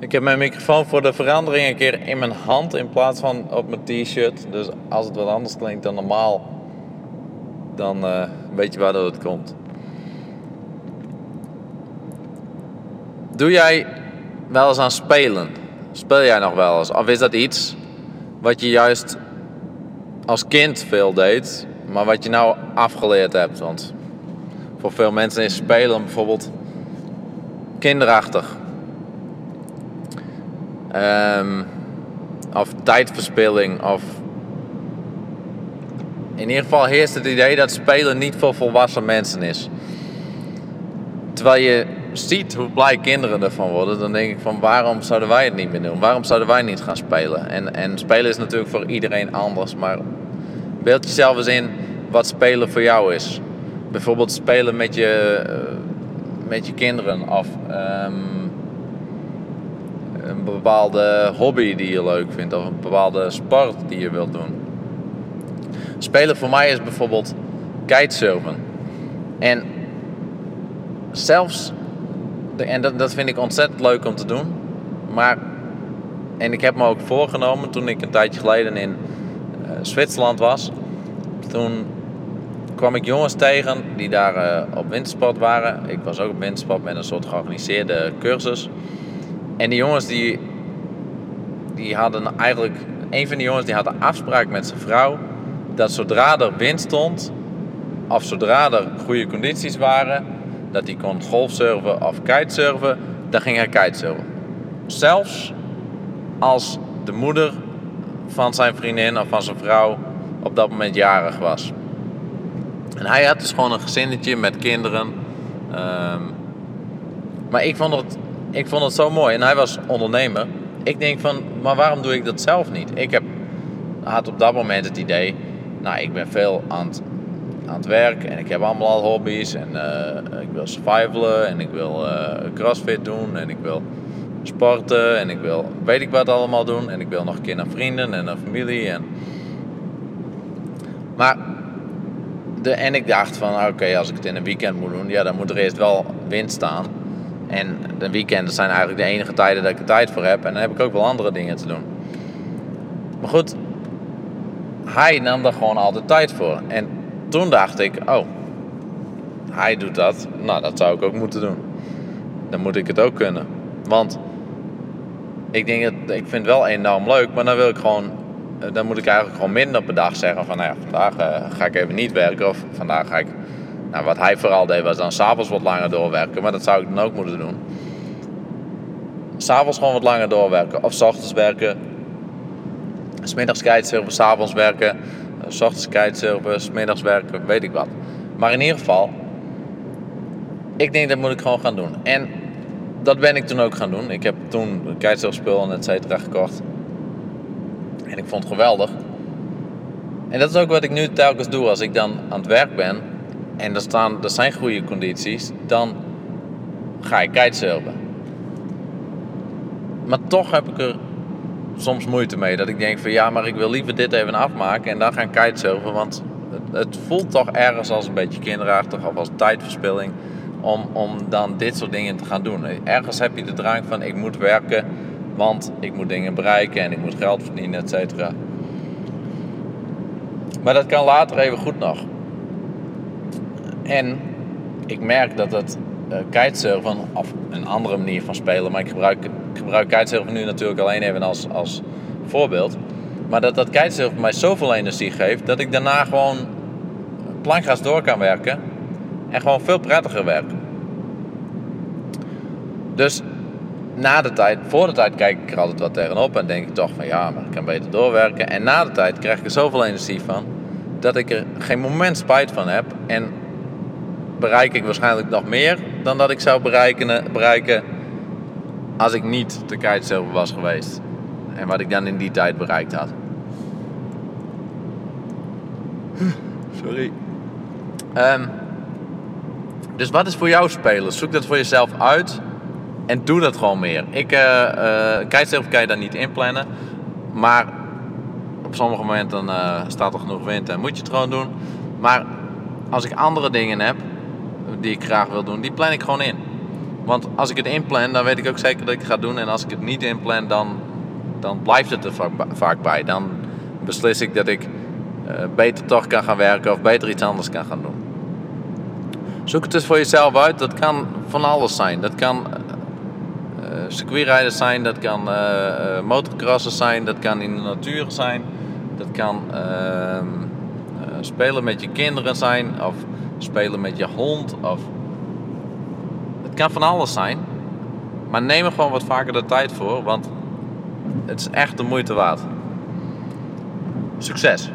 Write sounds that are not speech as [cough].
Ik heb mijn microfoon voor de verandering een keer in mijn hand in plaats van op mijn t-shirt. Dus als het wat anders klinkt dan normaal, dan uh, weet je waardoor het komt. Doe jij wel eens aan spelen? Speel jij nog wel eens? Of is dat iets wat je juist als kind veel deed, maar wat je nou afgeleerd hebt? Want voor veel mensen is spelen bijvoorbeeld kinderachtig. Um, of tijdverspilling. Of in ieder geval heerst het idee dat spelen niet voor volwassen mensen is. Terwijl je ziet hoe blij kinderen ervan worden, dan denk ik van waarom zouden wij het niet meer doen? Waarom zouden wij niet gaan spelen? En, en spelen is natuurlijk voor iedereen anders, maar beeld jezelf eens in wat spelen voor jou is. Bijvoorbeeld spelen met je, eh, met je kinderen of um, een bepaalde hobby die je leuk vindt of een bepaalde sport die je wilt doen. Spelen voor mij is bijvoorbeeld kitesurfen. En zelfs, en dat, vind ik ontzettend leuk om te doen, maar, en ik heb me ook voorgenomen toen ik een tijdje geleden in uh, Zwitserland was, toen kwam ik jongens tegen die daar uh, op wintersport waren. Ik was ook op wintersport met een soort georganiseerde cursus. En die jongens die, die hadden eigenlijk, een van die jongens die had een afspraak met zijn vrouw dat zodra er wind stond of zodra er goede condities waren, dat hij kon golfsurfen of kitesurfen, dan ging hij kitesurfen. Zelfs als de moeder van zijn vriendin of van zijn vrouw op dat moment jarig was. En hij had dus gewoon een gezinnetje met kinderen. Um, maar ik vond, het, ik vond het zo mooi. En hij was ondernemer. Ik denk van, maar waarom doe ik dat zelf niet? Ik heb, had op dat moment het idee, nou ik ben veel aan het, aan het werk en ik heb allemaal al hobby's. En uh, ik wil survivalen en ik wil uh, crossfit doen en ik wil sporten en ik wil weet ik wat allemaal doen. En ik wil nog een keer naar vrienden en naar familie. En... Maar de, en ik dacht van oké, als ik het in een weekend moet doen, ja, dan moet er eerst wel wind staan. En de weekenden zijn eigenlijk de enige tijden dat ik er tijd voor heb. En dan heb ik ook wel andere dingen te doen. Maar goed, hij nam daar gewoon altijd tijd voor. En toen dacht ik, oh, hij doet dat. Nou, dat zou ik ook moeten doen. Dan moet ik het ook kunnen. Want ik denk dat ik vind het wel enorm leuk, maar dan wil ik gewoon eh, dan moet ik eigenlijk gewoon minder per dag zeggen van nou ja, vandaag uh, ga ik even niet werken of vandaag ga ik, nou wat hij vooral deed was dan s'avonds wat langer doorwerken, maar dat zou ik dan ook moeten doen. S'avonds gewoon wat langer doorwerken of s ochtends werken, smiddags kitesurfen, s'avonds werken, uh, s ochtends kitesurfen, smiddags werken, weet ik wat. Maar in ieder geval, ik denk dat moet ik gewoon gaan doen. En dat ben ik toen ook gaan doen. Ik heb toen kitesurfspul en et cetera gekocht. En ik vond het geweldig. En dat is ook wat ik nu telkens doe als ik dan aan het werk ben en er, staan, er zijn goede condities, dan ga ik kitesurfen. Maar toch heb ik er soms moeite mee. Dat ik denk van ja, maar ik wil liever dit even afmaken en dan gaan kitesurfen. Want het, voelt toch ergens als een beetje kinderachtig of als tijdverspilling om, om dan dit soort dingen te gaan doen. Ergens heb je de drang van ik moet werken want ik moet dingen bereiken en ik moet geld verdienen, et cetera. Maar dat kan later even goed nog. En ik merk dat het uh, kitesurfen, of een andere manier van spelen, maar ik gebruik, ik gebruik kitesurfen nu natuurlijk alleen even als, als voorbeeld. Maar dat dat kitesurfen mij zoveel energie geeft dat ik daarna gewoon plankgaas door kan werken en gewoon veel prettiger werk. Dus na de tijd, voor de tijd kijk ik er altijd wat tegenop en denk ik toch van ja, maar ik kan beter doorwerken. En na de tijd krijg ik er zoveel energie van dat ik er geen moment spijt van heb. En bereik ik waarschijnlijk nog meer dan dat ik zou bereiken, bereiken als ik niet de kitesurfer was geweest. En wat ik dan in die tijd bereikt had. [laughs] Sorry. Um, dus wat is voor jou spelen? Zoek dat voor jezelf uit. En doe dat gewoon meer. Ik, uh, uh, kitesurfen kan je daar niet inplannen. Maar op sommige momenten uh, staat er genoeg wind en moet je het gewoon doen. Maar als ik andere dingen heb die ik graag wil doen, die plan ik gewoon in. Want als ik het inplan, dan weet ik ook zeker dat ik het ga doen. En als ik het niet inplan, dan, dan blijft het er vaak bij. Dan beslis ik dat ik uh, beter toch kan gaan werken of beter iets anders kan gaan doen. Zoek het dus voor jezelf uit. Dat kan van alles zijn. Dat kan uh, circuitrijders zijn, dat kan uh, zijn, dat kan in de natuur zijn, dat kan ehm, spelen met je kinderen zijn of spelen met je hond of het kan van alles zijn. Maar neem er gewoon wat vaker de tijd voor, want het is echt de moeite waard. Succes!